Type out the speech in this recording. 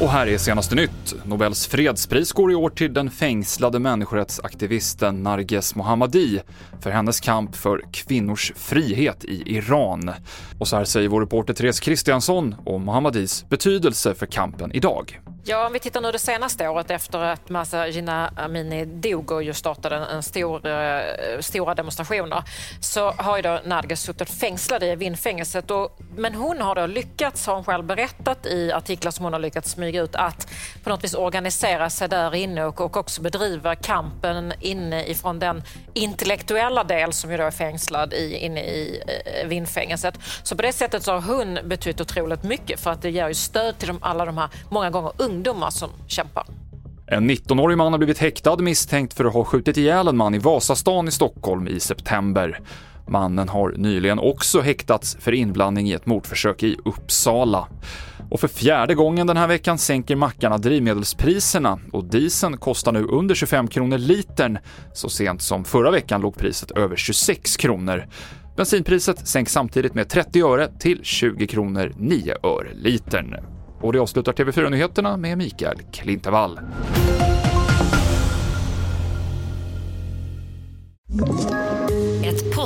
Och här är senaste nytt. Nobels fredspris går i år till den fängslade människorättsaktivisten Narges Mohammadi för hennes kamp för kvinnors frihet i Iran. Och så här säger vår reporter Therese Kristiansson om Mohammadis betydelse för kampen idag. Ja, om vi tittar nu det senaste året efter att Masa Jina Amini dog och just startade en stor, eh, stora demonstrationer så har ju då Narges suttit fängslad i vindfängelset. Och, men hon har då lyckats, har hon själv berättat i artiklar som hon har lyckats smyga ut, att på något vis organisera sig där inne och, och också bedriva kampen inne ifrån den intellektuella del som ju då är fängslad i, inne i eh, vindfängelset. Så på det sättet så har hon betytt otroligt mycket för att det ger ju stöd till de, alla de här, många gånger ungdomar som kämpar. En 19-årig man har blivit häktad misstänkt för att ha skjutit ihjäl en man i Vasastan i Stockholm i september. Mannen har nyligen också häktats för inblandning i ett mordförsök i Uppsala. Och för fjärde gången den här veckan sänker mackarna drivmedelspriserna och dieseln kostar nu under 25 kronor litern. Så sent som förra veckan låg priset över 26 kronor. Bensinpriset sänks samtidigt med 30 öre till 20 kronor 9 öre litern. Och det avslutar TV4-nyheterna med Mikael Klintevall.